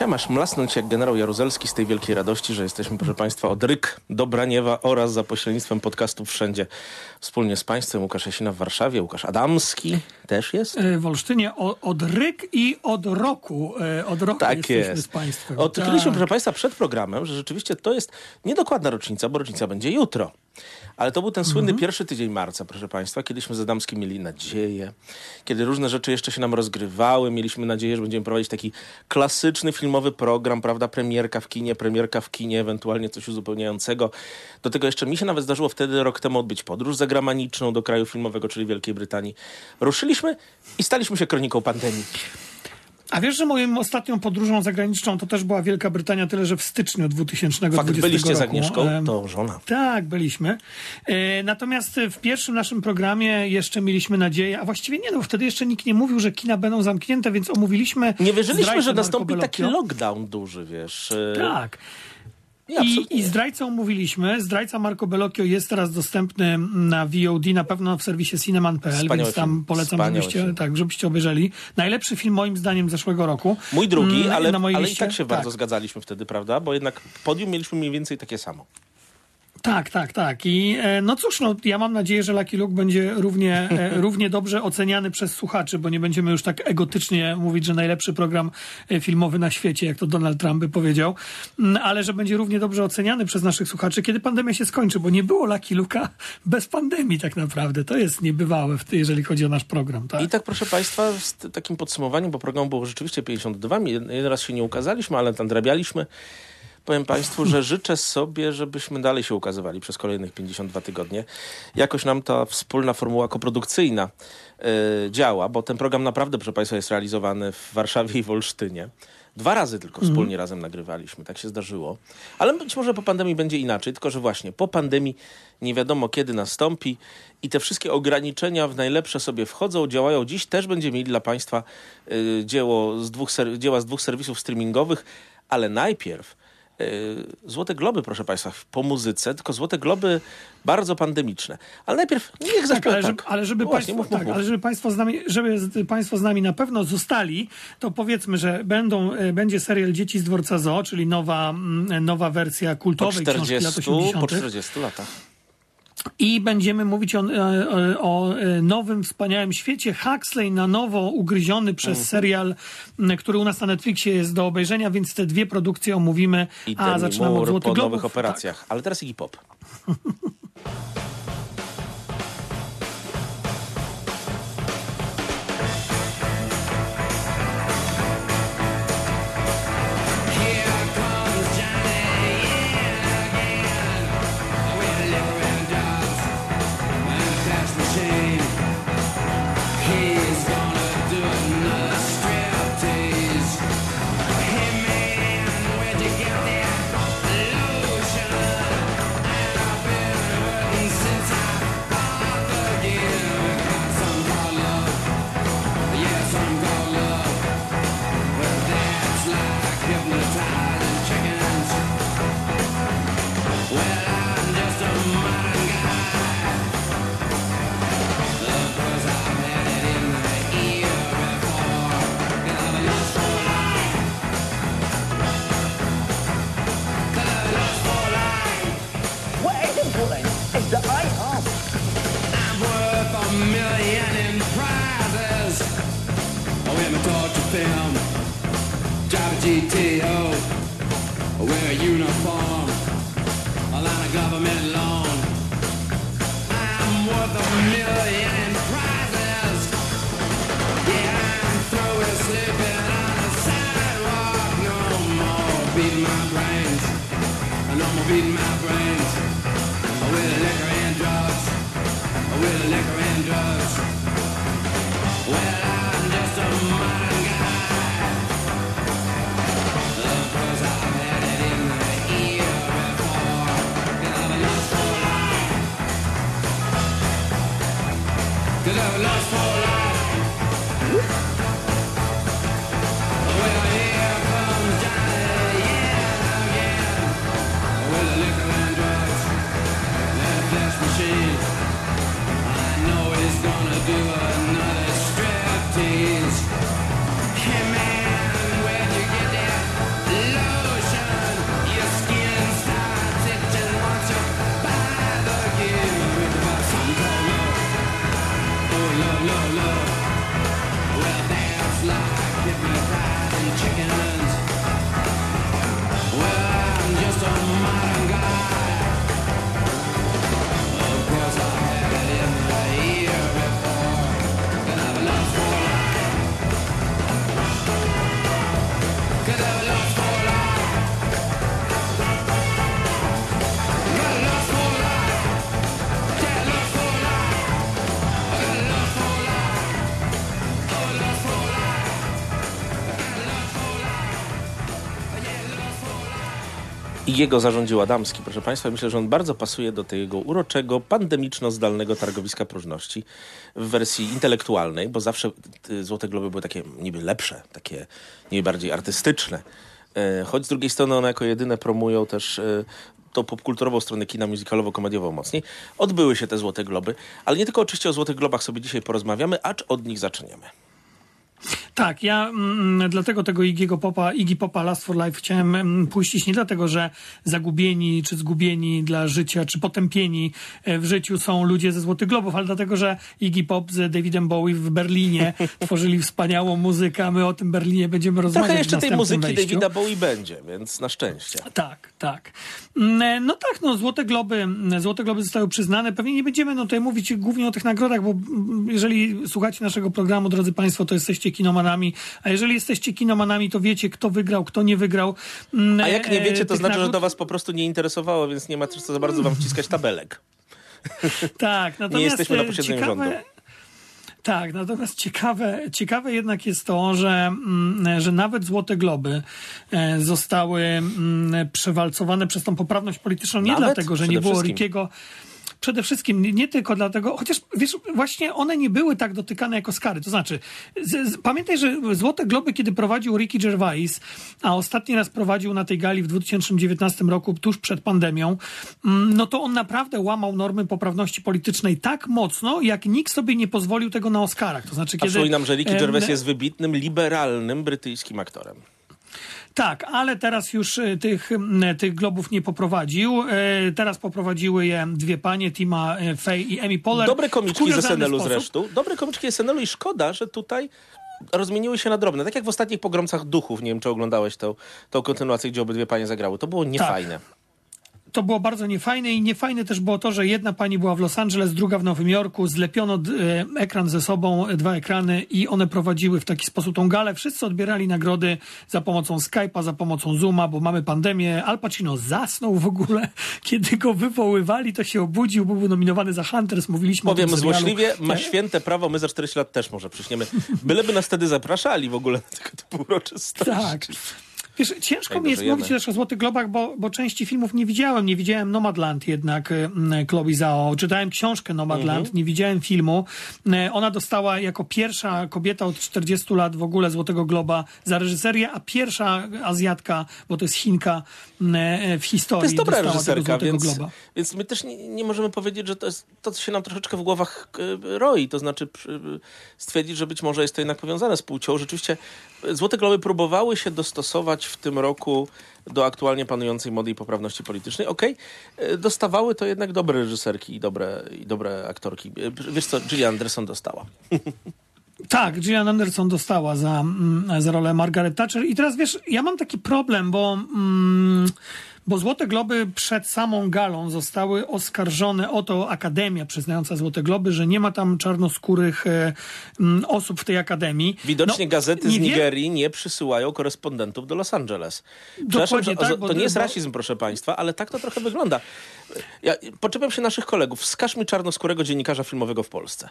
Musiałem aż mlasnąć jak generał Jaruzelski z tej wielkiej radości, że jesteśmy, proszę Państwa, od Ryk do Braniewa oraz za pośrednictwem podcastów wszędzie. Wspólnie z Państwem Łukasz Jasina w Warszawie, Łukasz Adamski też jest. E, w Olsztynie o, od Ryk i od roku. E, od roku Tak jest. z Państwem. Odkryliśmy, Tak. proszę Państwa, przed programem, że rzeczywiście to jest niedokładna rocznica, bo rocznica będzie jutro. Ale to był ten słynny pierwszy tydzień marca, proszę Państwa, kiedyśmy z Adamskim mieli nadzieję, kiedy różne rzeczy jeszcze się nam rozgrywały, mieliśmy nadzieję, że będziemy prowadzić taki klasyczny filmowy program, prawda, premierka w kinie, premierka w kinie, ewentualnie coś uzupełniającego. Do tego jeszcze mi się nawet zdarzyło wtedy rok temu odbyć podróż zagraniczną do kraju filmowego, czyli Wielkiej Brytanii. Ruszyliśmy i staliśmy się kroniką pandemii. A wiesz, że moją ostatnią podróżą zagraniczną to też była Wielka Brytania, tyle że w styczniu 2020 Fakt, byliście roku. z Agnieszką, to żona. Tak, byliśmy. E, natomiast w pierwszym naszym programie jeszcze mieliśmy nadzieję, a właściwie nie, no wtedy jeszcze nikt nie mówił, że kina będą zamknięte, więc omówiliśmy. Nie wierzyliśmy, że nastąpi taki lockdown duży, wiesz. e, Tak. I, I, zdrajcą mówiliśmy. Zdrajca Marco Bellocchio jest teraz dostępny na VOD, na pewno w serwisie cineman.pl, Wspaniały więc tam film. polecam, Wspaniały żebyście, film. tak, żebyście obejrzeli. Najlepszy film moim zdaniem zeszłego roku. Mój drugi, Mm, ale, na mojej ale i tak się bardzo zgadzaliśmy wtedy, prawda? Bo jednak podium mieliśmy mniej więcej takie samo. Tak, tak, tak. I e, no cóż, no, ja mam nadzieję, że Lucky Luke będzie równie, e, równie dobrze oceniany przez słuchaczy, bo nie będziemy już tak egotycznie mówić, że najlepszy program e, filmowy na świecie, jak to Donald Trump by powiedział, Mm, ale że będzie równie dobrze oceniany przez naszych słuchaczy, kiedy pandemia się skończy, bo nie było Lucky Luke'a bez pandemii tak naprawdę. To jest niebywałe, w, jeżeli chodzi o nasz program. Tak? I tak, proszę Państwa, z takim podsumowaniem, bo programu było rzeczywiście 52, mi- jeden raz się nie ukazaliśmy, ale nadrabialiśmy. Powiem Państwu, że życzę sobie, żebyśmy dalej się ukazywali przez kolejnych 52 tygodnie. Jakoś nam ta wspólna formuła koprodukcyjna y, działa, bo ten program naprawdę, proszę Państwa, jest realizowany w Warszawie i w Olsztynie. Dwa razy tylko wspólnie razem nagrywaliśmy, tak się zdarzyło. Ale być może po pandemii będzie inaczej, tylko że właśnie po pandemii nie wiadomo kiedy nastąpi i te wszystkie ograniczenia w najlepsze sobie wchodzą, działają. Dziś też będziemy mieli dla Państwa y, dzieło z dwóch dzieła z dwóch serwisów streamingowych, ale najpierw Złote Globy, proszę Państwa, po muzyce, tylko Złote Globy bardzo pandemiczne. Ale najpierw niech Tak, zaśpiewa ale, tak. ale żeby, właśnie, państwo, mów, tak, mów. ale żeby, państwo z nami, żeby Państwo z nami na pewno zostali, to powiedzmy, że będą, e, będzie serial Dzieci z dworca Zoo, czyli nowa, mm, nowa wersja Po kultowej książki lat 40, 80. po 40 latach. I będziemy mówić o, e, o e, nowym, wspaniałym świecie. Huxley na nowo ugryziony przez Mhm. serial, który u nas na Netflixie jest do obejrzenia, więc te dwie produkcje omówimy. I A zaczynamy od Złotych po Globów. nowych operacjach. Ale teraz Iggy Pop. see. Jego zarządził Adamski, proszę Państwa. Myślę, że on bardzo pasuje do tego uroczego, pandemiczno-zdalnego targowiska próżności w wersji intelektualnej, bo zawsze te Złote Globy były takie niby lepsze, takie niby bardziej artystyczne. E, Choć z drugiej strony one jako jedyne promują też e, tą popkulturową stronę kina musicalowo-komediową mocniej. Odbyły się te Złote Globy, ale nie tylko oczywiście o Złotych Globach sobie dzisiaj porozmawiamy, acz od nich zaczniemy. Tak, ja mm, dlatego tego Iggy'ego Popa, Iggy Popa Last for Life chciałem mm, puścić nie dlatego, że zagubieni czy zgubieni dla życia, czy potępieni e, w życiu są ludzie ze Złotych Globów, ale dlatego, że Iggy Pop z Davidem Bowie w Berlinie tworzyli wspaniałą muzykę, a my o tym Berlinie będziemy rozmawiać Trochę jeszcze tej muzyki wejściu. Davida Bowie będzie, więc na szczęście. Tak, tak. Mm, No tak, no Złote Globy, Złote Globy zostały przyznane. Pewnie nie będziemy no, tutaj mówić głównie o tych nagrodach, bo jeżeli słuchacie naszego programu, drodzy Państwo, to jesteście kinomanami, a jeżeli jesteście kinomanami, to wiecie, kto wygrał, kto nie wygrał. Mm, A jak nie e, wiecie, to znaczy, że nagród. do was po prostu nie interesowało, więc nie ma co za bardzo wam wciskać tabelek. Tak, natomiast jesteśmy na e, posiedzeniu ciekawe, rządu. Tak, natomiast ciekawe, ciekawe jednak jest to, że, mm, że nawet Złote Globy e, zostały mm, przewalcowane przez tą poprawność polityczną nie Nawet? dlatego, że nie Przede było wszystkim. Rickiego. Przede wszystkim nie, nie tylko dlatego, chociaż wiesz, właśnie one nie były tak dotykane jako skary. To znaczy, z, z, pamiętaj, że Złote Globy, kiedy prowadził Ricky Gervais, a ostatni raz prowadził na tej gali w 2019 roku, tuż przed pandemią, mm, no to on naprawdę łamał normy poprawności politycznej tak mocno, jak nikt sobie nie pozwolił tego na Oscarach. To znaczy, A kiedy... przypominam, że Ricky Gervais jest wybitnym, liberalnym brytyjskim aktorem. Tak, ale teraz już e, tych, tych globów nie poprowadził. E, Teraz poprowadziły je dwie panie, Tima e, Fey i Amy Poehler. Dobre komiczki z SNL-u sposób. zresztą. Dobre komiczki z SNL-u i szkoda, że tutaj rozmieniły się na drobne. Tak jak w ostatnich pogromcach duchów. Nie wiem, czy oglądałeś tą, tą kontynuację, gdzie obydwie panie zagrały. To było niefajne. To było bardzo niefajne i niefajne też było to, że jedna pani była w Los Angeles, druga w Nowym Jorku. Zlepiono e, ekran ze sobą, e, dwa ekrany i one prowadziły w taki sposób tą galę. Wszyscy odbierali nagrody za pomocą Skype'a, za pomocą Zooma, bo mamy pandemię. Al Pacino zasnął w ogóle. Kiedy go wywoływali, to się obudził, był nominowany za Hunters. Mówiliśmy Powiem o tym serialu. złośliwie, ma Tak. święte prawo, my za 40 lat też może przyśniemy. Byleby nas wtedy zapraszali w ogóle na tego typu uroczystości. Tak. Wiesz, ciężko mi jest mówić też o Złotych Globach, bo, bo części filmów nie widziałem. Nie widziałem Nomadland jednak mm, Chloe Zhao. Czytałem książkę Nomadland, Mhm. nie widziałem filmu. E, Ona dostała jako pierwsza kobieta od 40 lat w ogóle Złotego Globa za reżyserię, a pierwsza Azjatka, bo to jest Chinka e, w historii To jest dobra reżyserka, więc, Globa. więc my też nie, nie możemy powiedzieć, że to jest to, co się nam troszeczkę w głowach roi. To znaczy stwierdzić, że być może jest to jednak powiązane z płcią. Rzeczywiście Złote Globy próbowały się dostosować w tym roku do aktualnie panującej mody i poprawności politycznej. Okej, e, dostawały to jednak dobre reżyserki i dobre, i dobre aktorki. E, Wiesz co, Gillian Anderson dostała. Tak, Gillian Anderson dostała za, mm, za rolę Margaret Thatcher. I teraz wiesz, ja mam taki problem, bo, mm, bo Złote Globy przed samą galą zostały oskarżone o to Akademia przyznająca Złote Globy, że nie ma tam czarnoskórych e, osób w tej Akademii. Widocznie No, gazety z nie Nigerii nie przysyłają korespondentów do Los Angeles. Przepraszam, że, tak, to nie jest bo- rasizm, proszę państwa, ale tak to trochę wygląda. Ja poczepiam się naszych kolegów. Wskaż mi czarnoskórego dziennikarza filmowego w Polsce.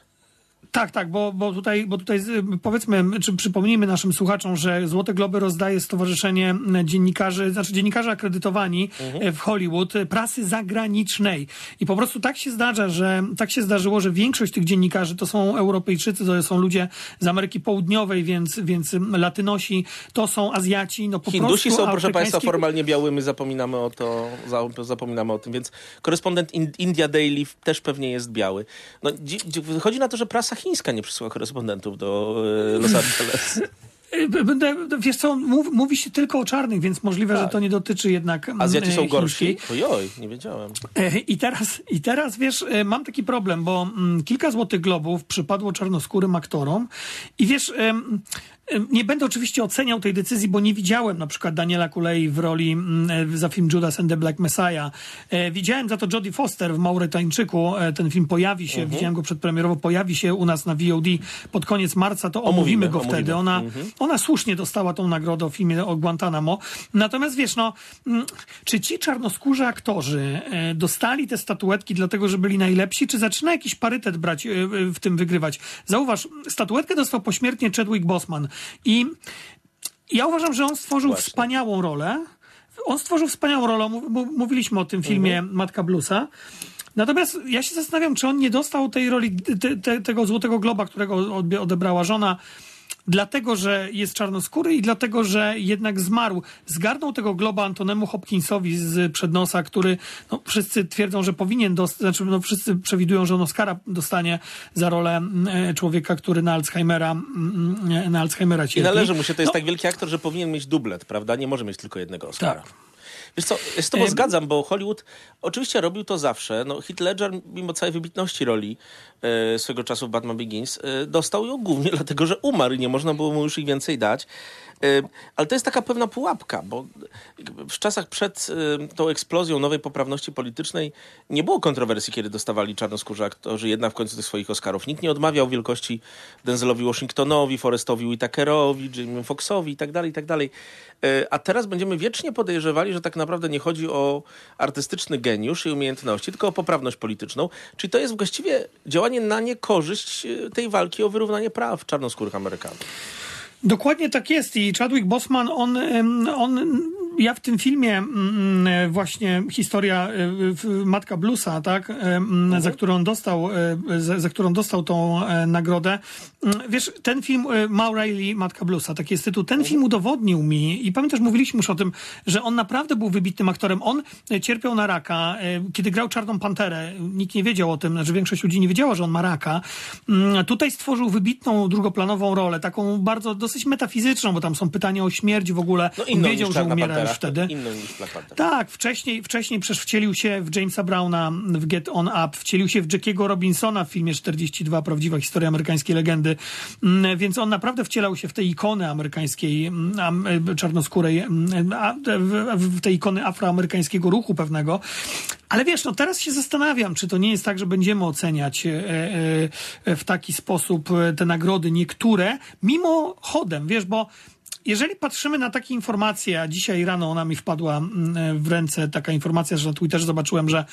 Tak, tak, bo, bo tutaj, bo tutaj powiedzmy, czy przypomnijmy naszym słuchaczom, że Złote Globy rozdaje Stowarzyszenie Dziennikarzy, znaczy dziennikarze akredytowani e, w Hollywood, e, prasy zagranicznej. I po prostu tak się zdarza, że tak się zdarzyło, że większość tych dziennikarzy to są Europejczycy, to są ludzie z Ameryki Południowej, więc, więc Latynosi, to są Azjaci, no po Hindusi prostu są, proszę państwa, formalnie białymi, zapominamy o to, za- zapominamy o tym, więc korespondent In- India Daily też pewnie jest biały. No, dzi- dzi- wychodzi na to, że prasa chińska nie przysyła korespondentów do e, Los Angeles. E, Będę, wiesz co, mów, mówi się tylko o czarnych, więc możliwe, że to nie dotyczy jednak mm, Azjaci e, są gorsi? chińskiej. Ojoj, nie wiedziałem. E, I teraz, I teraz, wiesz, e, mam taki problem, bo mm, kilka Złotych Globów przypadło czarnoskórym aktorom i wiesz, Nie będę oczywiście oceniał tej decyzji, bo nie widziałem na przykład Daniela Kulei w roli mm, za film Judas and the Black Messiah. E, widziałem za to Jodie Foster w Maurytańczyku. E, ten film pojawi się, Mhm. widziałem go przedpremierowo, pojawi się u nas na VOD pod koniec marca, to omówimy, Omówimy, go omówimy. wtedy. Ona, ona słusznie dostała tą nagrodę o filmie o Guantanamo. Natomiast wiesz, no, mm, czy ci czarnoskórzy aktorzy e, dostali te statuetki dlatego, że byli najlepsi, czy zaczyna jakiś parytet brać, w tym wygrywać? Zauważ, statuetkę dostał pośmiertnie Chadwick Boseman i ja uważam, że on stworzył Właśnie. wspaniałą rolę. On stworzył wspaniałą rolę. Mów- mów- Mówiliśmy o tym filmie Matka Bluesa. Natomiast ja się zastanawiam, czy on nie dostał tej roli, te, te, tego Złotego Globa, którego odebrała żona, dlatego, że jest czarnoskóry i dlatego, że jednak zmarł. Zgarnął tego Globa Antonemu Hopkinsowi z przednosa, który no, wszyscy twierdzą, że powinien dostać, znaczy no, wszyscy przewidują, że on Oscara dostanie za rolę mm, e, człowieka, który na Alzheimera, mm, e, na Alzheimera I cierpi. należy mu się, to jest No, tak wielki aktor, że powinien mieć dublet, prawda? Nie może mieć tylko jednego Oscara. Tak. Wiesz co, ja się z tobą Em. zgadzam, bo Hollywood oczywiście robił to zawsze. No, Heath Ledger, mimo całej wybitności roli e, swego czasu w Batman Begins, e, dostał ją głównie dlatego, że umarł i nie można było mu już ich więcej dać. Ale to jest taka pewna pułapka, bo w czasach przed tą eksplozją nowej poprawności politycznej nie było kontrowersji, kiedy dostawali czarnoskórzy aktorzy jednak w końcu tych swoich Oscarów. Nikt nie odmawiał wielkości Denzelowi Washingtonowi, Forestowi Whitakerowi, Jamie Foxowi itd., itd. E, A teraz będziemy wiecznie podejrzewali, że tak naprawdę nie chodzi o artystyczny geniusz i umiejętności, tylko o poprawność polityczną. Czyli to jest właściwie działanie na niekorzyść e, tej walki o wyrównanie praw czarnoskórych Amerykanów. Dokładnie tak jest i Chadwick Boseman, on, on ja w tym filmie mm, e, właśnie historia e, Matka Bluesa, tak, em, za którą dostał, e, za, za którą dostał tą e, nagrodę. Mm, Wiesz, ten film e, Ma Riley, Matka Bluesa, taki jest tytuł. Ten film udowodnił mi i pamiętasz, mówiliśmy już o tym, że on naprawdę był wybitnym aktorem. On e, cierpiał na raka. e, Kiedy grał Czarną Panterę, nikt nie wiedział o tym, znaczy większość ludzi nie wiedziała, że on ma raka. Mm, Tutaj stworzył wybitną drugoplanową rolę, taką bardzo dosyć metafizyczną, bo tam są pytania o śmierć w ogóle. No on inną wiedział, że umiera. Już wtedy. Inną niż. Tak, wcześniej, wcześniej przecież wcielił się w Jamesa Browna w Get On Up, wcielił się w Jackiego Robinsona w filmie 42, prawdziwa historia amerykańskiej legendy, Mm, więc on naprawdę wcielał się w tej ikony amerykańskiej, mm, e, czarnoskórej, mm, w, tej ikony afroamerykańskiego ruchu pewnego. Ale wiesz, no teraz się zastanawiam, czy to nie jest tak, że będziemy oceniać e, e, w taki sposób e, te nagrody niektóre, mimo chodem, wiesz, bo jeżeli patrzymy na takie informacje, a dzisiaj rano ona mi wpadła mm, w ręce taka informacja, że na Twitterze zobaczyłem, że,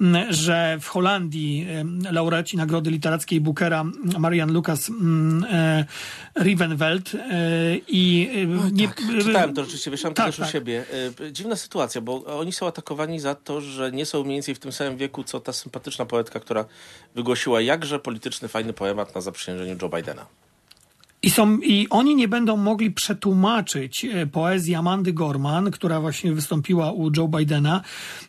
mm, że w Holandii em, laureaci Nagrody Literackiej Bookera mm, Marian Lucas mm, e, Rivenveld e, i e, nie, Tak, czytałem to rzeczywiście, wieszam tak, też u tak. siebie. Y, Dziwna sytuacja, bo oni są atakowani za to, że nie są mniej więcej w tym samym wieku, co ta sympatyczna poetka, która wygłosiła jakże polityczny, fajny poemat na zaprzysiężeniu Joe Bidena. I, są, I oni nie będą mogli przetłumaczyć e, poezji Amandy Gorman, która właśnie wystąpiła u Joe Bidena,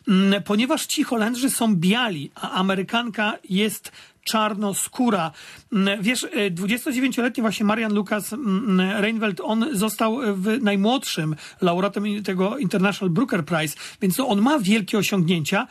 mm, ponieważ ci Holendrzy są biali, a Amerykanka jest czarnoskóra. Mm, Wiesz, e, 29-letni właśnie Marian Lucas mm, Reinfeldt, on został w najmłodszym laureatem tego International Brooker Prize, więc on ma wielkie osiągnięcia.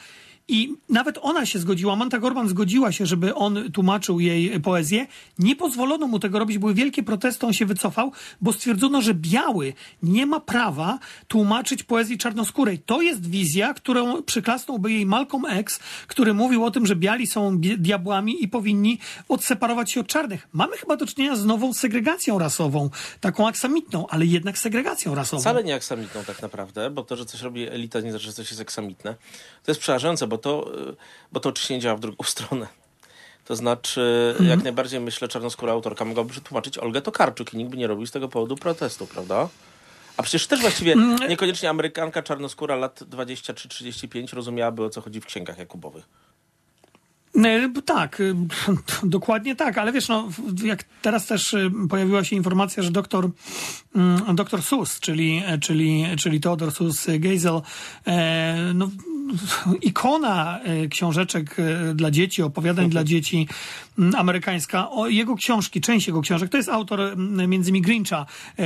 I nawet ona się zgodziła, Manta Gorman zgodziła się, żeby on tłumaczył jej poezję. Nie pozwolono mu tego robić, były wielkie protesty, on się wycofał, bo stwierdzono, że biały nie ma prawa tłumaczyć poezji czarnoskórej. To jest wizja, którą przyklasnąłby jej Malcolm X, który mówił o tym, że biali są diabłami i powinni odseparować się od czarnych. Mamy chyba do czynienia z nową segregacją rasową, taką aksamitną, ale jednak segregacją rasową. Wcale nie aksamitną tak naprawdę, bo to, że coś robi elita, nie znaczy, że coś jest aksamitne. To jest przerażające, bo to, y, bo to oczywiście nie działa w drugą stronę. To znaczy, Mhm. jak najbardziej myślę, czarnoskóra autorka mogłaby przetłumaczyć Olgę Tokarczuk i nikt by nie robił z tego powodu protestu, prawda? A przecież też właściwie Mm. niekoniecznie Amerykanka czarnoskóra lat 23-35 rozumiałaby, o co chodzi w księgach Jakubowych. E, Tak, e, dokładnie tak, ale wiesz, no, jak teraz też pojawiła się informacja, że doktor, mm, doktor Sus, czyli, czyli, czyli Theodor Sus Geisel, e, no, ikona e, książeczek e, dla dzieci, opowiadań dla dzieci amerykańska, o jego książki, część jego książek, to jest autor między innymi Grincha. E,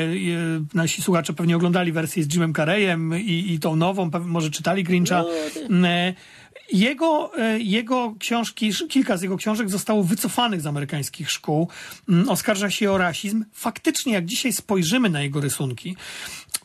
Nasi słuchacze pewnie oglądali wersję z Jimem Carreyem i, i tą nową, może czytali Grincha. E, Jego, e, jego książki, kilka z jego książek zostało wycofanych z amerykańskich szkół. Oskarża się o rasizm. Faktycznie, jak dzisiaj spojrzymy na jego rysunki,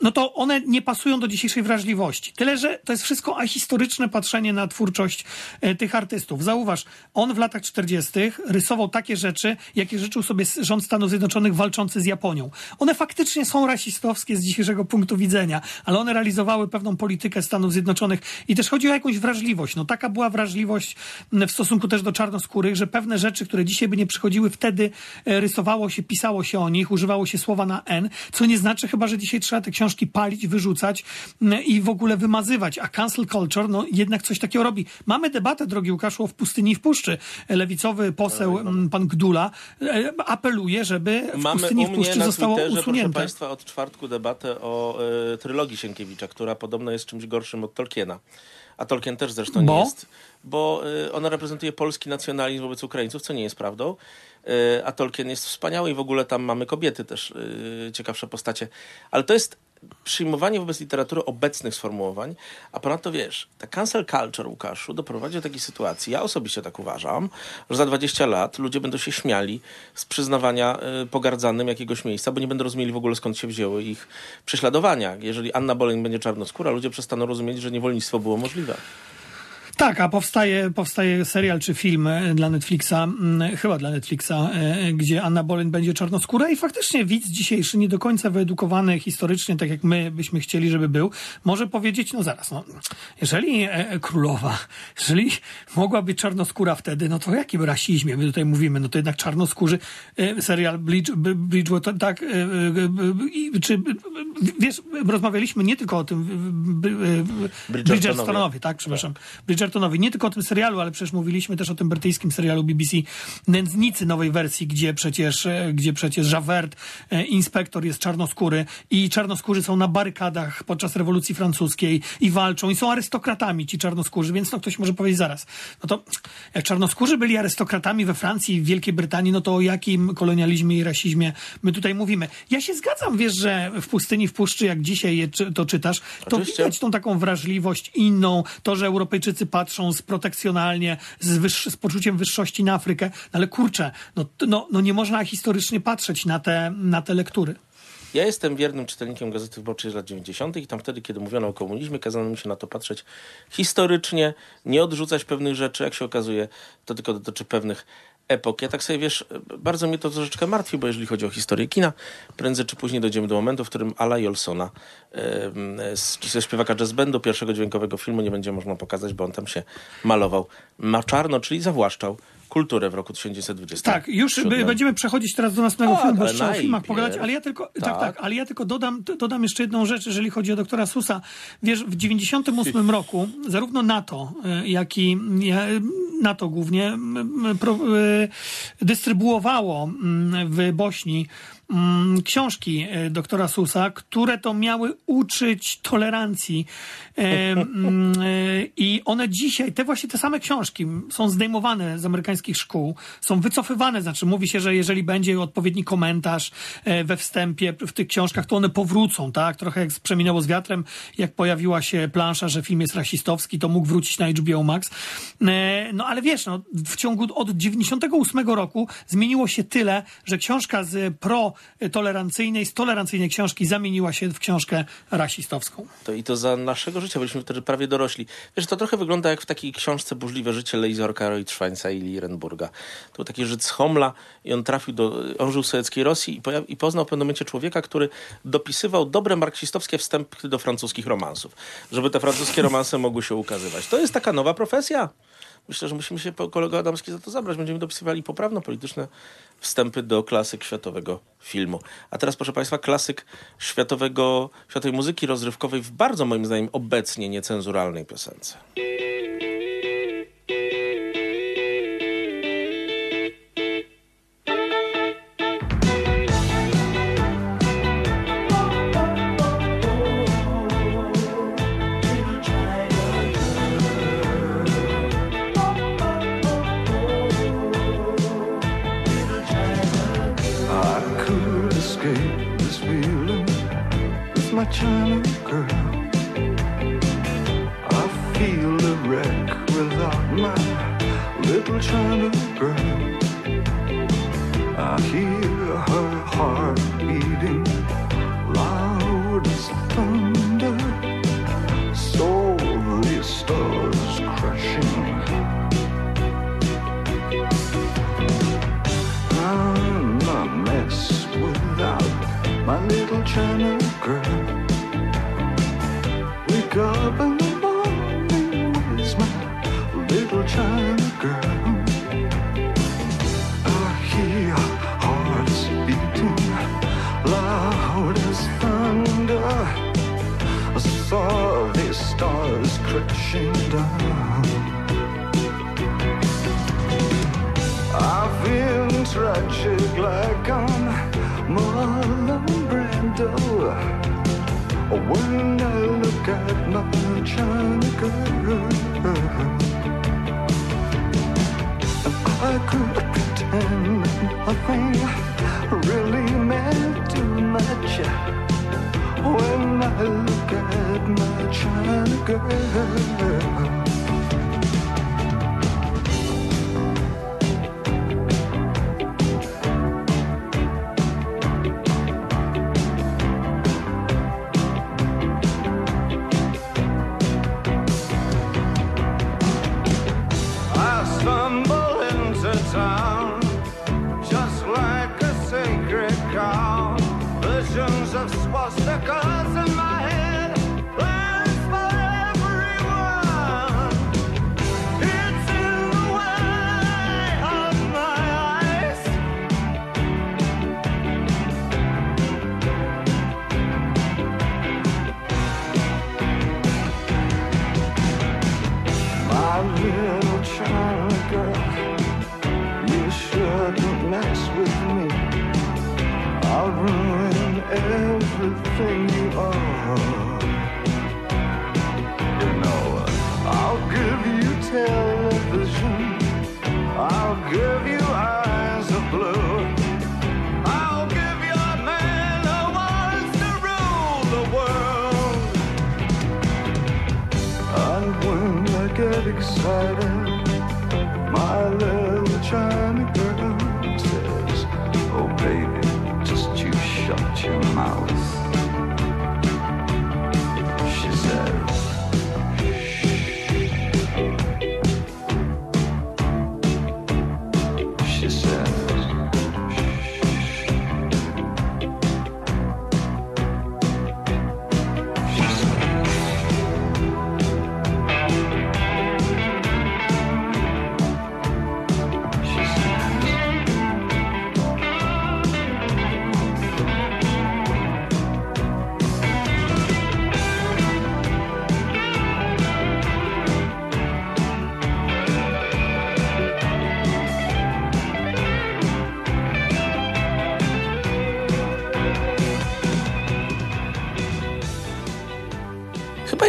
no to one nie pasują do dzisiejszej wrażliwości. Tyle, że to jest wszystko ahistoryczne patrzenie na twórczość e, tych artystów. Zauważ, on w latach 40. rysował takie rzeczy, jakie życzył sobie rząd Stanów Zjednoczonych walczący z Japonią. One faktycznie są rasistowskie z dzisiejszego punktu widzenia, ale one realizowały pewną politykę Stanów Zjednoczonych i też chodzi o jakąś wrażliwość. No taka była wrażliwość m, w stosunku też do czarnoskórych, że pewne rzeczy, które dzisiaj by nie przychodziły, wtedy e, rysowało się, pisało się o nich, używało się słowa na N, co nie znaczy chyba, że dzisiaj trzeba te książki palić, wyrzucać m, i w ogóle wymazywać. A cancel culture, no jednak coś takiego robi. Mamy debatę, drogi Łukaszu, w pustyni i w puszczy. Lewicowy poseł, m, pan Gdula, e, apeluje, żeby w Mamy pustyni i w puszczy zostało Twitterze, usunięte. Państwa, od czwartku debatę o e, trylogii Sienkiewicza, która podobno jest czymś gorszym od Tolkiena. A Tolkien też zresztą Bo? nie jest. Bo e, ona reprezentuje polski nacjonalizm wobec Ukraińców, co nie jest prawdą. A Tolkien jest wspaniały i w ogóle tam mamy kobiety też, ciekawsze postacie. Ale to jest przyjmowanie wobec literatury obecnych sformułowań, a ponadto wiesz, ta cancel culture, Łukaszu, doprowadzi do takiej sytuacji, ja osobiście tak uważam, że za 20 lat ludzie będą się śmiali z przyznawania y, pogardzanym jakiegoś miejsca, bo nie będą rozumieli w ogóle skąd się wzięły ich prześladowania. Jeżeli Anna Boleyn będzie czarnoskóra, ludzie przestaną rozumieć, że niewolnictwo było możliwe. Tak, a powstaje, powstaje serial czy film e, dla Netflixa, mm, chyba dla Netflixa, e, gdzie Anna Boleyn będzie czarnoskóra i faktycznie widz dzisiejszy, nie do końca wyedukowany historycznie, tak jak my byśmy chcieli, żeby był, może powiedzieć, no zaraz, no, jeżeli e, królowa, jeżeli mogła być czarnoskóra wtedy, no to o jakim rasizmie my tutaj mówimy? No to jednak czarnoskórzy, e, serial Bridgewater, tak, e, e, e, czy, wiesz, rozmawialiśmy nie tylko o tym. Bridgertonowie, tak, przepraszam. Bridgertonowi. Nie tylko o tym serialu, ale przecież mówiliśmy też o tym brytyjskim serialu BBC Nędznicy nowej wersji, gdzie przecież, e, gdzie przecież Javert, e, inspektor jest czarnoskóry i czarnoskórzy są na barykadach podczas rewolucji francuskiej i walczą i są arystokratami ci czarnoskórzy, więc no ktoś może powiedzieć zaraz, no to jak czarnoskórzy byli arystokratami we Francji i w Wielkiej Brytanii, no to o jakim kolonializmie i rasizmie my tutaj mówimy? Ja się zgadzam, wiesz, że w pustyni, w puszczy, jak dzisiaj je, to czytasz, to Oczywiście. widać tą taką wrażliwość inną, to, że Europejczycy patrzą z protekcjonalnie, z, wyższy, z poczuciem wyższości na Afrykę, no ale kurczę, no, no, no nie można historycznie patrzeć na te, na te lektury. Ja jestem wiernym czytelnikiem Gazety Wyborczej z lat 90. i tam wtedy, kiedy mówiono o komunizmie, kazano mi się na to patrzeć historycznie, nie odrzucać pewnych rzeczy. Jak się okazuje, to tylko dotyczy pewnych epok. Ja tak sobie, wiesz, bardzo mnie to troszeczkę martwi, bo jeżeli chodzi o historię kina, prędzej czy później dojdziemy do momentu, w którym Ala Jolsona, z- ze śpiewaka jazz bandu, pierwszego dźwiękowego filmu nie będzie można pokazać, bo on tam się malował na czarno, czyli zawłaszczał kulturę w roku 1920. Tak, już by, będziemy przechodzić teraz do następnego Tak, filmu, bo jeszcze o filmach pogadać, ale ja tylko, tak. Tak. tak, ale ja tylko dodam, dodam jeszcze jedną rzecz, jeżeli chodzi o doktora Susa. Wiesz, w 98 roku zarówno NATO, e, jak i NATO głównie e, dystrybuowało w Bośni książki e, doktora Susa, które to miały uczyć tolerancji. E, mm, e, I one dzisiaj, te właśnie te same książki są zdejmowane z amerykańskich szkół, są wycofywane, znaczy mówi się, że jeżeli będzie odpowiedni komentarz we wstępie w tych książkach, to one powrócą, tak? Trochę jak przeminęło z wiatrem, jak pojawiła się plansza, że film jest rasistowski, to mógł wrócić na HBO Max. No ale wiesz, no, w ciągu od 98 roku zmieniło się tyle, że książka z pro-tolerancyjnej, z tolerancyjnej książki zamieniła się w książkę rasistowską. To i to za naszego życia, byliśmy wtedy prawie dorośli. Wiesz, to trochę wygląda jak w takiej książce Burzliwe życie Leizorka Reuterschweinza i Lierenburga. To był taki Żyd z Homla i on trafił do... On żył w sowieckiej Rosji i, pojaw, i poznał w pewnym momencie człowieka, który dopisywał dobre marksistowskie wstępy do francuskich romansów. Żeby te francuskie romanse mogły się ukazywać. To jest taka nowa profesja. Myślę, że musimy się po kolego Adamski za to zabrać. Będziemy dopisywali poprawno-polityczne wstępy do klasyk światowego filmu. A teraz, proszę Państwa, klasyk światowego, światowej muzyki rozrywkowej w bardzo, moim zdaniem, obecnie niecenzuralnej piosence.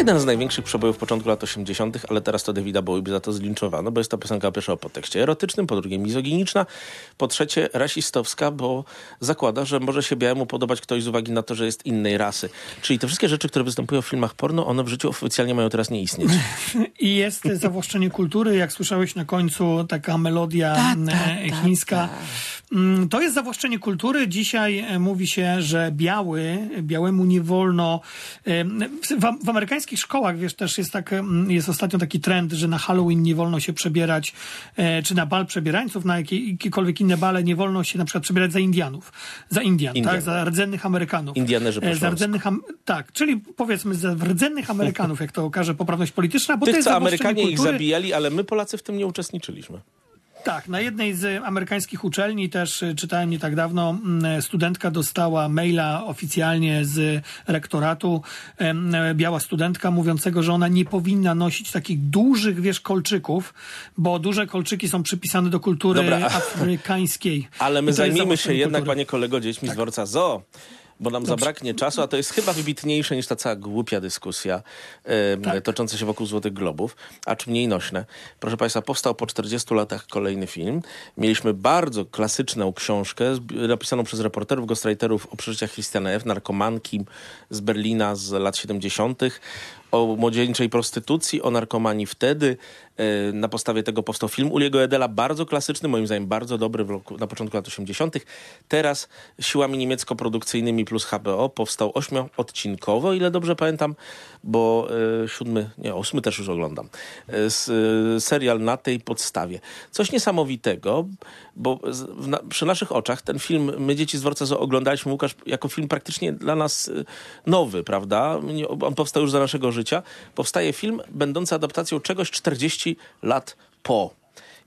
Jeden z największych przebojów początku lat 80., ale teraz to Davida Bowie za to zlinczowano, bo jest to piosenka po pierwsze o podtekście erotycznym, po drugie mizoginiczna, po trzecie rasistowska, bo zakłada, że może się białemu podobać ktoś z uwagi na to, że jest innej rasy. Czyli te wszystkie rzeczy, które występują w filmach porno, one w życiu oficjalnie mają teraz nie istnieć. I jest zawłaszczenie kultury, jak słyszałeś na końcu, taka melodia e, chińska. Mm, To jest zawłaszczenie kultury. Dzisiaj e, mówi się, że biały, białemu nie wolno. e, W, w amerykańskich szkołach, wiesz, też jest tak, mm, jest ostatnio taki trend, że na Halloween nie wolno się przebierać, e, czy na bal przebierańców, na jakie- jakiekolwiek inne bale nie wolno się na przykład przebierać za Indianów. Za Indian, Indian. tak? Za rdzennych Amerykanów. Indianerzy po E, Za rdzennych, tak, czyli powiedzmy za rdzennych Amerykanów, jak to okaże poprawność polityczna, bo to Tych, jest co Amerykanie ich zabijali, ale my Polacy w tym nie uczestniczyliśmy. Tak, na jednej z amerykańskich uczelni też y, czytałem nie tak dawno, mm, studentka dostała maila oficjalnie z rektoratu, e, biała studentka, mówiącego, że ona nie powinna nosić takich dużych, wiesz, kolczyków, bo duże kolczyki są przypisane do kultury Dobra. afrykańskiej. Ale my zajmijmy się jednak. Tak. panie kolego, dziećmi z dworca zoo. Bo nam zabraknie czasu, a to jest chyba wybitniejsze niż ta cała głupia dyskusja e, Tak. tocząca się wokół Złotych Globów, acz mniej nośne. Proszę Państwa, powstał po 40 latach kolejny film. Mieliśmy bardzo klasyczną książkę napisaną przez reporterów, ghostwriterów o przeżyciach Christiana F., narkomanki z Berlina z lat 70., o młodzieńczej prostytucji, o narkomanii wtedy. E, Na podstawie tego powstał film Uliego Edela, bardzo klasyczny, moim zdaniem bardzo dobry roku, na początku lat 80. Teraz siłami niemiecko-produkcyjnymi plus HBO powstał ośmioodcinkowo, ile dobrze pamiętam, bo e, siódmy, nie, ósmy też już oglądam. E, serial na tej podstawie. Coś niesamowitego, bo przy naszych oczach ten film My Dzieci z Dworca oglądaliśmy, Łukasz, jako film praktycznie dla nas nowy, prawda? On powstał już za naszego życia. Powstaje film będący adaptacją czegoś 40 lat po.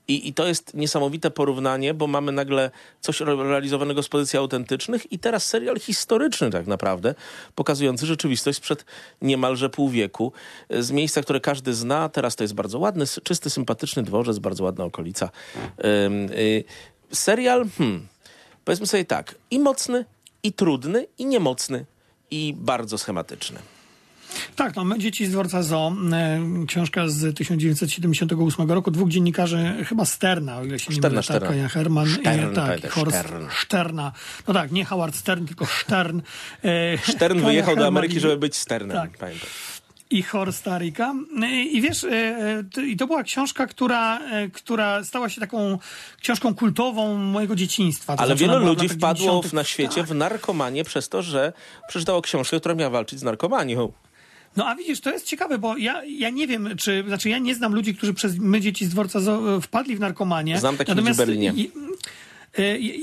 I, I to jest niesamowite porównanie, bo mamy nagle coś re- realizowanego z pozycji autentycznych i teraz serial historyczny tak naprawdę, pokazujący rzeczywistość sprzed niemalże pół wieku, z miejsca, które każdy zna. Teraz to jest bardzo ładny, czysty, sympatyczny dworzec, bardzo ładna okolica. Y, serial, hmm, powiedzmy sobie tak, i mocny, i trudny, i niemocny, i bardzo schematyczny. Tak, no dzieci z dworca Zoo, e, książka z 1978 roku, dwóch dziennikarzy, chyba Sterna, o ile się Szterna, nie mylę, tak, Szterna. Kaja Herman Stern, i tak, i Horst Stern. Szterna. No tak, nie Howard Stern, tylko Stern. E, Stern wyjechał do Herman Ameryki, i- żeby być Sternem, Tak. pamiętam. i Horsta Rika. I wiesz, e, e, to- i to była książka, która, która stała się taką książką kultową mojego dzieciństwa. To Ale znaczy, wielu ludzi wpadło 90. w, na świecie Tak. w narkomanię przez to, że przeczytało książkę, która miała walczyć z narkomanią. No a widzisz, to jest ciekawe, bo ja, ja nie wiem, czy, znaczy ja nie znam ludzi, którzy przez my dzieci z dworca wpadli w narkomanię. Znam takich ludzi w Berlinie.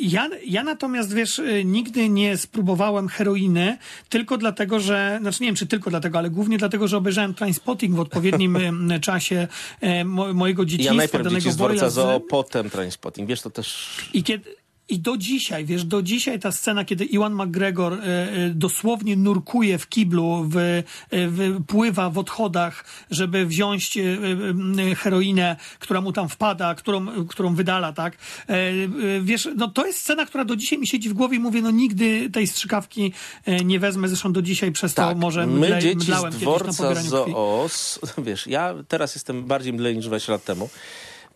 Ja, ja natomiast, wiesz, nigdy nie spróbowałem heroiny, tylko dlatego, że, znaczy nie wiem, czy tylko dlatego, ale głównie dlatego, że obejrzałem Trainspotting w odpowiednim czasie e, mo, mojego dzieciństwa, Ja najpierw danego dzieci z dworca zoo, potem Trainspotting. Wiesz, to też... i kiedy. I do dzisiaj, wiesz, do dzisiaj ta scena, kiedy Iwan McGregor e, e, dosłownie nurkuje w kiblu, w, e, w, pływa w odchodach, żeby wziąć heroinę, która mu tam wpada, którą, którą wydala, tak? Wiesz, no to jest scena, która do dzisiaj mi siedzi w głowie i mówię, no nigdy tej strzykawki nie wezmę, zresztą do dzisiaj przez to Tak, może my mdle, dzieci mdlałem z kiedyś na dworca pobieraniu krwi. zoo, s- wiesz, ja teraz jestem bardziej mdlej niż 20 lat temu.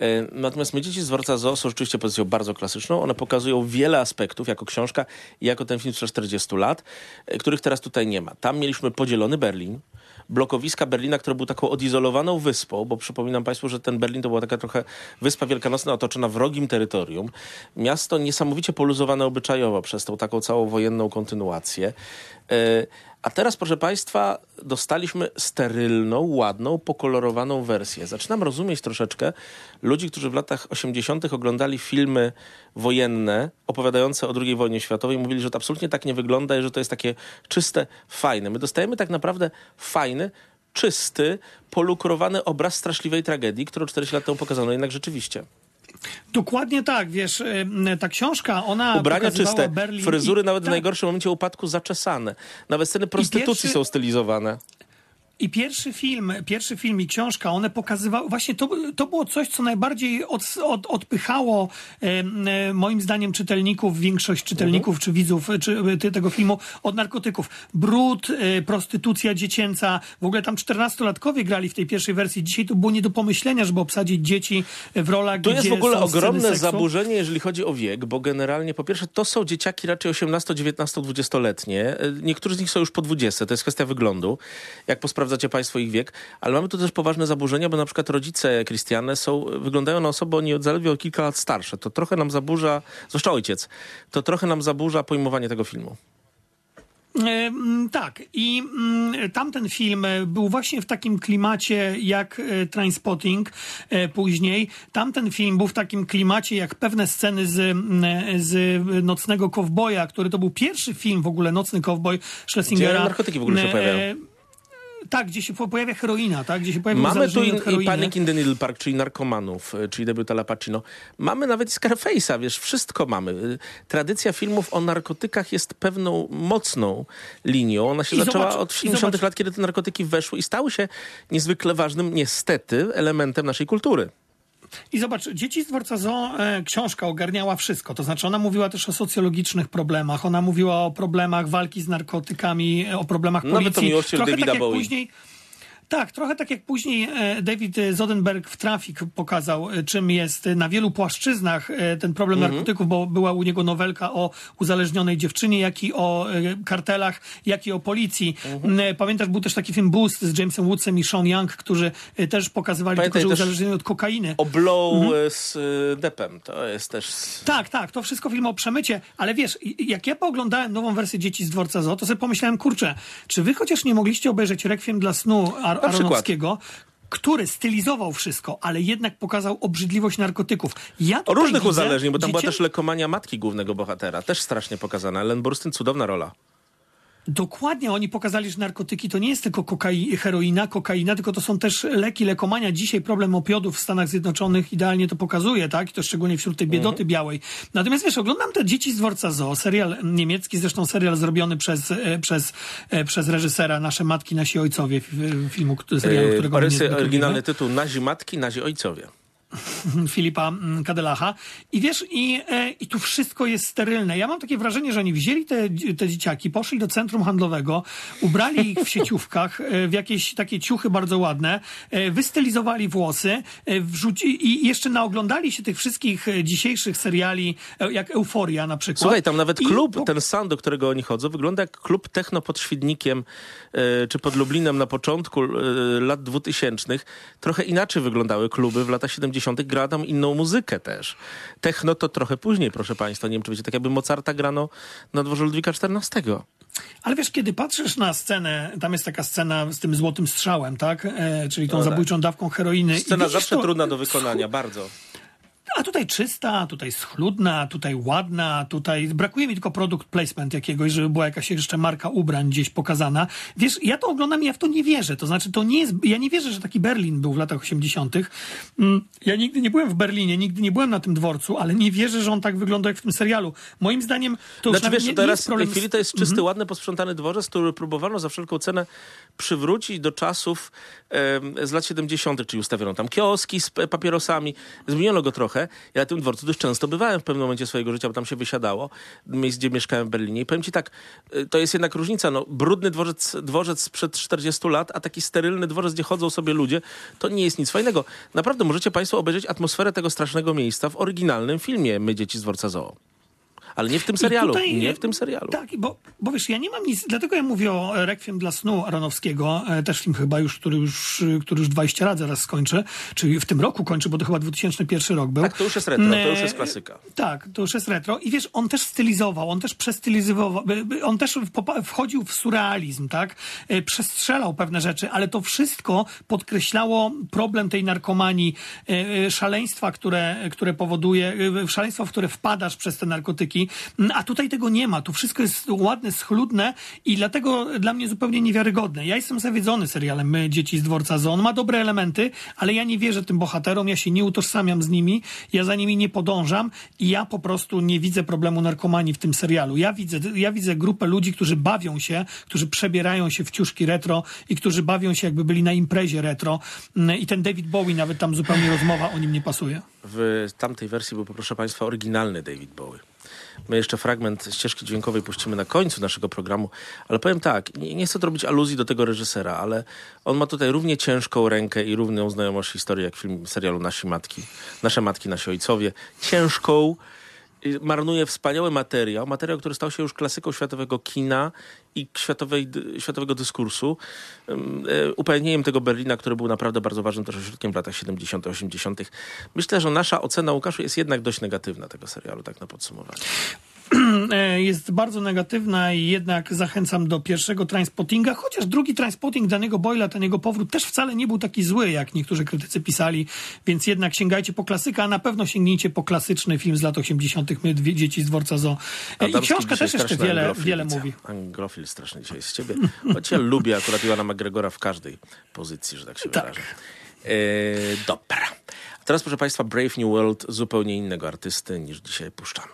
E, Natomiast my dzieci z dworca zoo są rzeczywiście pozycją bardzo klasyczną. One pokazują wiele aspektów jako książka i jako ten film sprzed 40 lat, e, których teraz tutaj nie ma. Tam mieliśmy podzielony Berlin, blokowiska Berlina, który był taką odizolowaną wyspą, bo przypominam Państwu, że ten Berlin to była taka trochę wyspa wielkanocna otoczona wrogim terytorium. Miasto niesamowicie poluzowane obyczajowo przez tą taką całą wojenną kontynuację. A teraz, proszę Państwa, dostaliśmy sterylną, ładną, pokolorowaną wersję. Zaczynam rozumieć troszeczkę ludzi, którzy w latach 80. oglądali filmy wojenne opowiadające o II wojnie światowej. Mówili, że to absolutnie tak nie wygląda i że to jest takie czyste, fajne. My dostajemy tak naprawdę fajny, czysty, polukrowany obraz straszliwej tragedii, którą 40 lat temu pokazano jednak rzeczywiście. Dokładnie tak, wiesz, ta książka, ona Ubrania czyste, Berlin fryzury i- nawet w tak. najgorszym momencie upadku zaczesane. Nawet sceny prostytucji pierwszy- są stylizowane. I pierwszy film, pierwszy film i książka, one pokazywały, właśnie to, to było coś, co najbardziej od, od, odpychało e, moim zdaniem czytelników, większość czytelników czy widzów czy, ty- tego filmu od narkotyków. Brud, e, prostytucja dziecięca, w ogóle tam 14-latkowie grali w tej pierwszej wersji. Dzisiaj to było nie do pomyślenia, żeby obsadzić dzieci w rolach, gdzie jest w ogóle ogromne zaburzenie, jeżeli chodzi o wiek, bo generalnie po pierwsze to są dzieciaki raczej 18, 19, 20-letnie. Niektórzy z nich są już po 20, to jest kwestia wyglądu, jak posprawdzacie państwo ich wiek, ale mamy tu też poważne zaburzenia, bo na przykład rodzice Christiane są, wyglądają na osoby oni zaledwie o kilka lat starsze. To trochę nam zaburza, zwłaszcza ojciec, to trochę nam zaburza pojmowanie tego filmu. E, mm, Tak, i mm, tamten film e, był właśnie w takim klimacie jak e, Trainspotting później. Tamten film był w takim klimacie jak pewne sceny z, mm, z Nocnego Kowboja, który to był pierwszy film w ogóle, Nocny Kowboj Schlesingera. Gdzie narkotyki w ogóle się pojawiają. Tak, gdzie się po- pojawia heroina, tak? Gdzie się pojawia Mamy tu uzależnienie i. Panic in the Needle Park, czyli narkomanów, y, czyli debiut Al Pacino. Mamy nawet Scarface'a, wiesz, wszystko mamy. Y, Tradycja filmów o narkotykach jest pewną mocną linią. Ona się I zaczęła zobacz- od i 70 zobacz- lat, kiedy te narkotyki weszły i stały się niezwykle ważnym, niestety, elementem naszej kultury. I zobacz, Dzieci z dworca Zoo, e, książka ogarniała wszystko. To znaczy ona mówiła też o socjologicznych problemach, ona mówiła o problemach walki z narkotykami, e, o problemach Nawet policji. o miłości Trochę Davida tak jak Bowie. później Tak, trochę tak jak później e, David Zodenberg w Trafik pokazał, e, czym jest na wielu płaszczyznach e, ten problem Mhm. narkotyków, bo była u niego nowelka o uzależnionej dziewczynie, jak i o e, kartelach, jak i o policji. Mhm. Pamiętasz, był też taki film Boost z Jamesem Woodsem i Sean Young, którzy e, też pokazywali Pamiętaj tylko, że uzależnieni od kokainy. O Blow Mhm. e, z e, Depem. To jest też... Tak, tak, to wszystko film o przemycie, ale wiesz, jak ja pooglądałem nową wersję Dzieci z dworca Zoo, to sobie pomyślałem, kurczę, czy wy chociaż nie mogliście obejrzeć Rekwiem dla snu Ar-. Aronowskiego, który stylizował wszystko, ale jednak pokazał obrzydliwość narkotyków. Ja O różnych uzależnień, bo tam była dziecię- też lekomania matki głównego bohatera. Też strasznie pokazana. Ellen Burstyn, cudowna rola. Dokładnie, oni pokazali, że narkotyki to nie jest tylko kokai, heroina, kokaina, tylko to są też leki, lekomania. Dzisiaj problem opiodów w Stanach Zjednoczonych idealnie to pokazuje, tak? I to szczególnie wśród tej biedoty białej. Natomiast wiesz, oglądam te Dzieci z dworca Zoo, serial niemiecki, zresztą serial zrobiony przez, e, przez, e, przez reżysera Nasze Matki, Nasi Ojcowie, filmu, serialu, E, którego Rysy, niezwykle oryginalny tytuł Nazi matki, nazi ojcowie. Filipa mm, Kadelacha. I wiesz, i, e, i tu wszystko jest sterylne. Ja mam takie wrażenie, że oni wzięli te, te dzieciaki, poszli do centrum handlowego, ubrali ich w sieciówkach, e, w jakieś takie ciuchy bardzo ładne, e, wystylizowali włosy, wrzuci, i jeszcze naoglądali się tych wszystkich dzisiejszych seriali, jak Euforia na przykład. Słuchaj, tam nawet I klub, po- ten sound, do którego oni chodzą, wygląda jak klub techno pod Świdnikiem czy pod Lublinem na początku lat 2000. Trochę inaczej wyglądały kluby w latach 70. Gra tam inną muzykę też. Techno to trochę później, proszę państwa. Nie wiem, czy wiecie, tak jakby Mozarta grano na dworze Ludwika XIV. Ale wiesz, kiedy patrzysz na scenę, tam jest taka scena z tym złotym strzałem, tak? E, czyli tą No tak. zabójczą dawką heroiny. Scena zawsze to- trudna do wykonania, bardzo. A tutaj czysta, tutaj schludna, tutaj ładna, tutaj brakuje mi tylko produkt placement jakiegoś, żeby była jakaś jeszcze marka ubrań gdzieś pokazana. Wiesz, ja to oglądam i ja w to nie wierzę. To znaczy, to nie jest, ja nie wierzę, że taki Berlin był w latach 80. Mm, Ja nigdy nie byłem w Berlinie, nigdy nie byłem na tym dworcu, ale nie wierzę, że on tak wygląda jak w tym serialu. Moim zdaniem to już Znaczy nawet wiesz, nie, nie teraz jest w problem tej chwili to jest czysty, Mhm. ładny, posprzątany dworzec, który próbowano za wszelką cenę przywrócić do czasów z lat 70., czyli ustawiono tam kioski z papierosami, zmieniono go trochę. Ja na tym dworcu dość często bywałem w pewnym momencie swojego życia, bo tam się wysiadało, miejsc, gdzie mieszkałem w Berlinie. I powiem ci tak, y, to jest jednak różnica. No, brudny dworzec, dworzec sprzed 40 lat, a taki sterylny dworzec, gdzie chodzą sobie ludzie, to nie jest nic fajnego. Naprawdę możecie państwo obejrzeć atmosferę tego strasznego miejsca w oryginalnym filmie My, dzieci z dworca Zoo. Ale nie w tym serialu. tutaj- nie w tym serialu. Tak, bo, bo wiesz, ja nie mam nic, dlatego ja mówię o Rekwiem dla snu Aronowskiego, e, też film chyba już, który już, który już 20 lat zaraz skończy, czyli w tym roku kończy, bo to chyba 2001 rok był. Tak, to już jest retro, to już E, jest klasyka. Tak, to już jest retro. I wiesz, on też stylizował, on też przestylizował, by- on też wchodził w surrealizm, tak? E, Przestrzelał pewne rzeczy, ale to wszystko podkreślało problem tej narkomanii, e, e, szaleństwa, które, które powoduje, e, szaleństwo, w które wpadasz przez te narkotyki. Mm, A tutaj tego nie ma. Tu wszystko jest ładne, schludne i dlatego dla mnie zupełnie niewiarygodne. Ja jestem zawiedzony serialem My, Dzieci z Dworca Zoo. On ma dobre elementy, ale ja nie wierzę tym bohaterom, ja się nie utożsamiam z nimi, ja za nimi nie podążam i ja po prostu nie widzę problemu narkomanii w tym serialu. Ja widzę, ja widzę grupę ludzi, którzy bawią się, którzy przebierają się w ciuszki retro i którzy bawią się jakby byli na imprezie retro Mm, i ten David Bowie nawet tam zupełnie rozmowa o nim nie pasuje. W tamtej wersji był, proszę Państwa, oryginalny David Bowie. My jeszcze fragment ścieżki dźwiękowej puścimy na końcu naszego programu, ale powiem tak, nie, nie chcę robić aluzji do tego reżysera, ale on ma tutaj równie ciężką rękę i równą znajomość historii jak film serialu Nasi Matki, Nasze Matki, Nasi Ojcowie. Ciężką, marnuje wspaniały materiał, materiał, który stał się już klasyką światowego kina i światowej, światowego dyskursu, e, upewnieniem tego Berlina, który był naprawdę bardzo ważnym też ośrodkiem w latach 70., 80. Myślę, że nasza ocena Łukaszu jest jednak dość negatywna tego serialu, tak na podsumowanie. e, jest bardzo negatywna i jednak zachęcam do pierwszego Trainspottinga, chociaż drugi Trainspotting Daniego Boyla, ten jego powrót też wcale nie był taki zły, jak niektórzy krytycy pisali, więc jednak sięgajcie po klasyka, a na pewno sięgnijcie po klasyczny film z lat 80. My, dwie dzieci z dworca Zoo. E, I Adamski książka dzisiaj też jeszcze wiele, anglofil wiele mówi. Anglofil straszny dzisiaj z ciebie. Choć ja lubię akurat Iwana McGregora w każdej pozycji, że tak się Tak. wyrażę. E, dobra. A teraz, proszę Państwa, Brave New World zupełnie innego artysty niż dzisiaj puszczamy.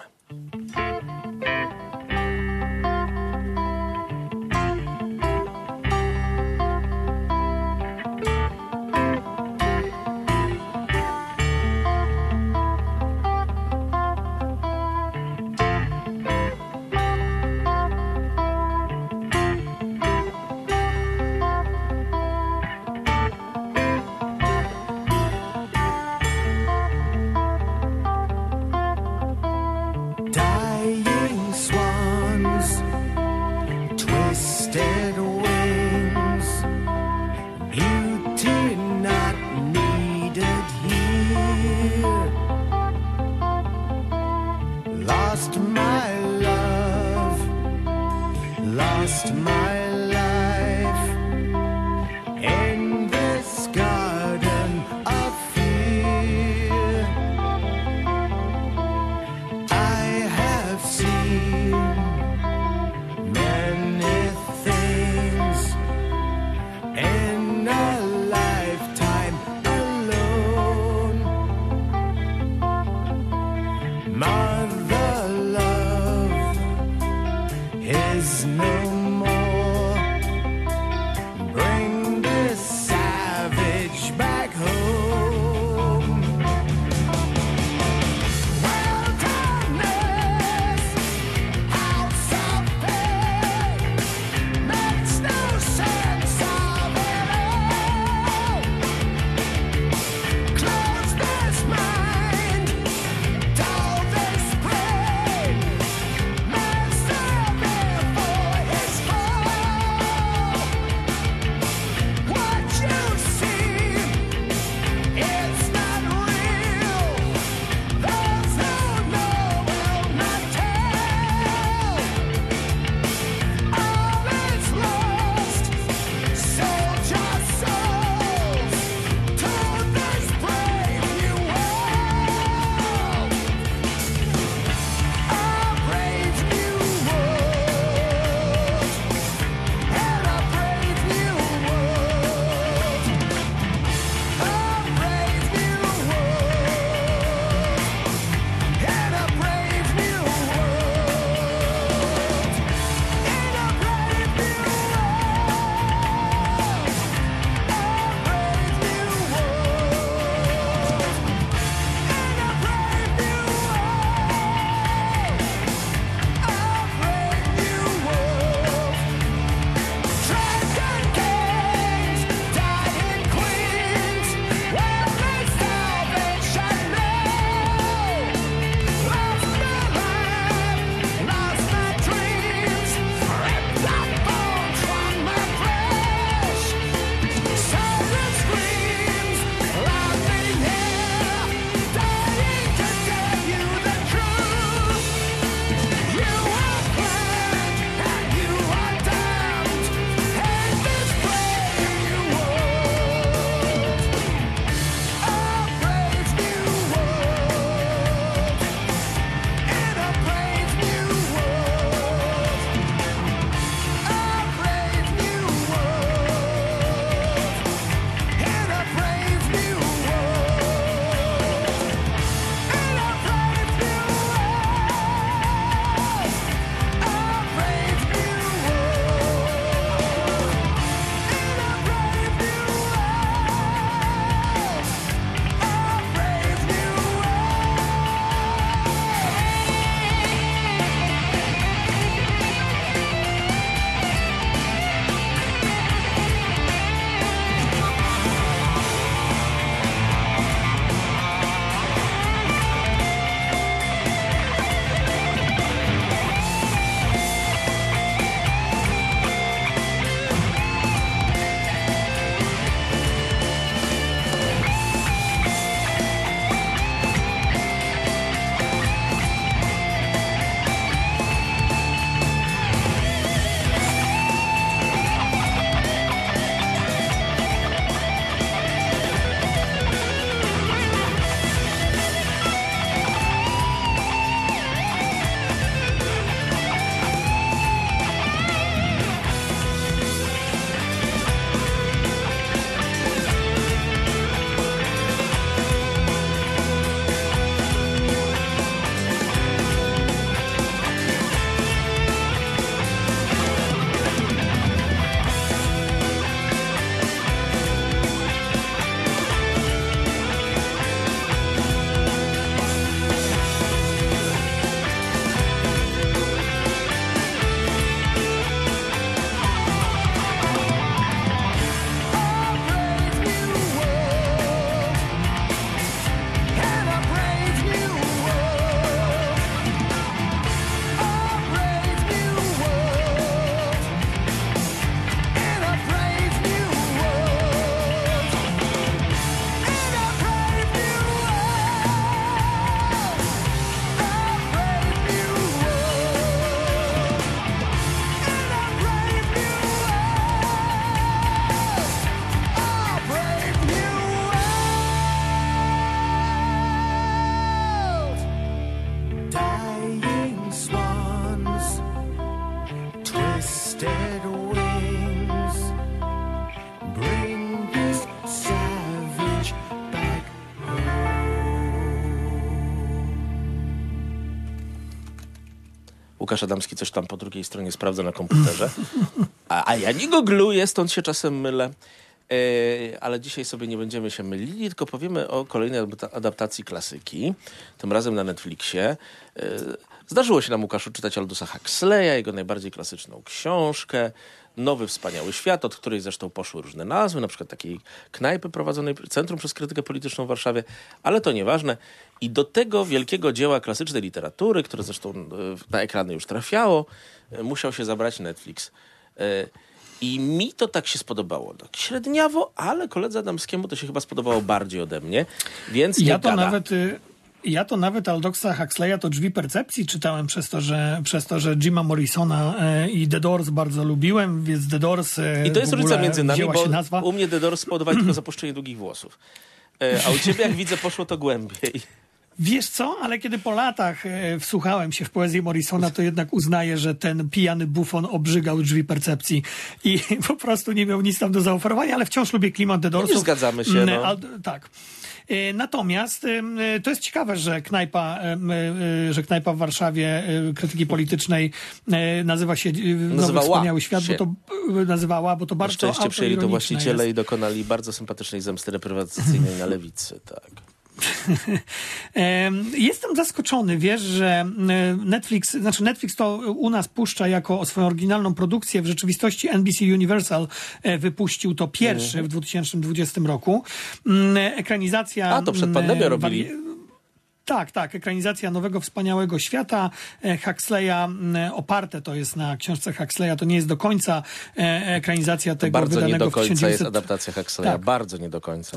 Łukasz Adamski coś tam po drugiej stronie sprawdza na komputerze. A, a ja nie googluję, stąd się czasem mylę. E, ale dzisiaj sobie nie będziemy się mylili, tylko powiemy o kolejnej adapta- adaptacji klasyki, tym razem na Netflixie. E, Zdarzyło się nam, Łukaszu, czytać Aldusa Huxleya, jego najbardziej klasyczną książkę, Nowy Wspaniały Świat, od której zresztą poszły różne nazwy, na przykład takiej knajpy prowadzonej Centrum przez Krytykę Polityczną w Warszawie, ale to nieważne. I do tego wielkiego dzieła klasycznej literatury, które zresztą e, na ekrany już trafiało, e, musiał się zabrać Netflix. E, I mi to tak się spodobało. Tak średniawo, ale koledze Adamskiemu to się chyba spodobało bardziej ode mnie, więc Ja to gada. nawet. Ja to nawet Aldoksa Huxleya to drzwi percepcji czytałem przez to, że, przez to, że Jima Morrisona e, i The Doors bardzo lubiłem, więc The Doors e, I to jest różnica między nami, bo nazwa. u mnie The Doors spowodowali tylko zapuszczenie długich włosów. E, A u ciebie, jak widzę, poszło to głębiej. Wiesz co, ale kiedy po latach e, wsłuchałem się w poezję Morrisona, to jednak uznaję, że ten pijany bufon obrzygał drzwi percepcji i po prostu nie miał nic tam do zaoferowania, ale wciąż lubię klimat The Doorsów. zgadzamy się, Mm, no. al- tak. E, Natomiast e, to jest ciekawe, że knajpa, że knajpa w Warszawie krytyki politycznej nazywa się Nowy Wspaniały Świat, się. bo to nazywała, bo to Na bardzo szczęście przyjęli to właściciele jest. i dokonali bardzo sympatycznej zemsty reprywatyzacyjnej na lewicy. Tak. Em, Jestem zaskoczony, wiesz, że e, Netflix, znaczy Netflix to u nas puszcza jako swoją oryginalną produkcję. W rzeczywistości NBC Universal e, wypuścił to pierwszy w 2020 roku. Mm, Ekranizacja... A, to przed mm, pandemią wari- robili. Tak, tak. Ekranizacja Nowego Wspaniałego Świata e, Huxleya mm, oparte to jest na książce Huxleya. To nie jest do końca ekranizacja tego Bardzo nie wydanego do w końca 1900... jest adaptacja Huxleya. Tak. Bardzo nie do końca.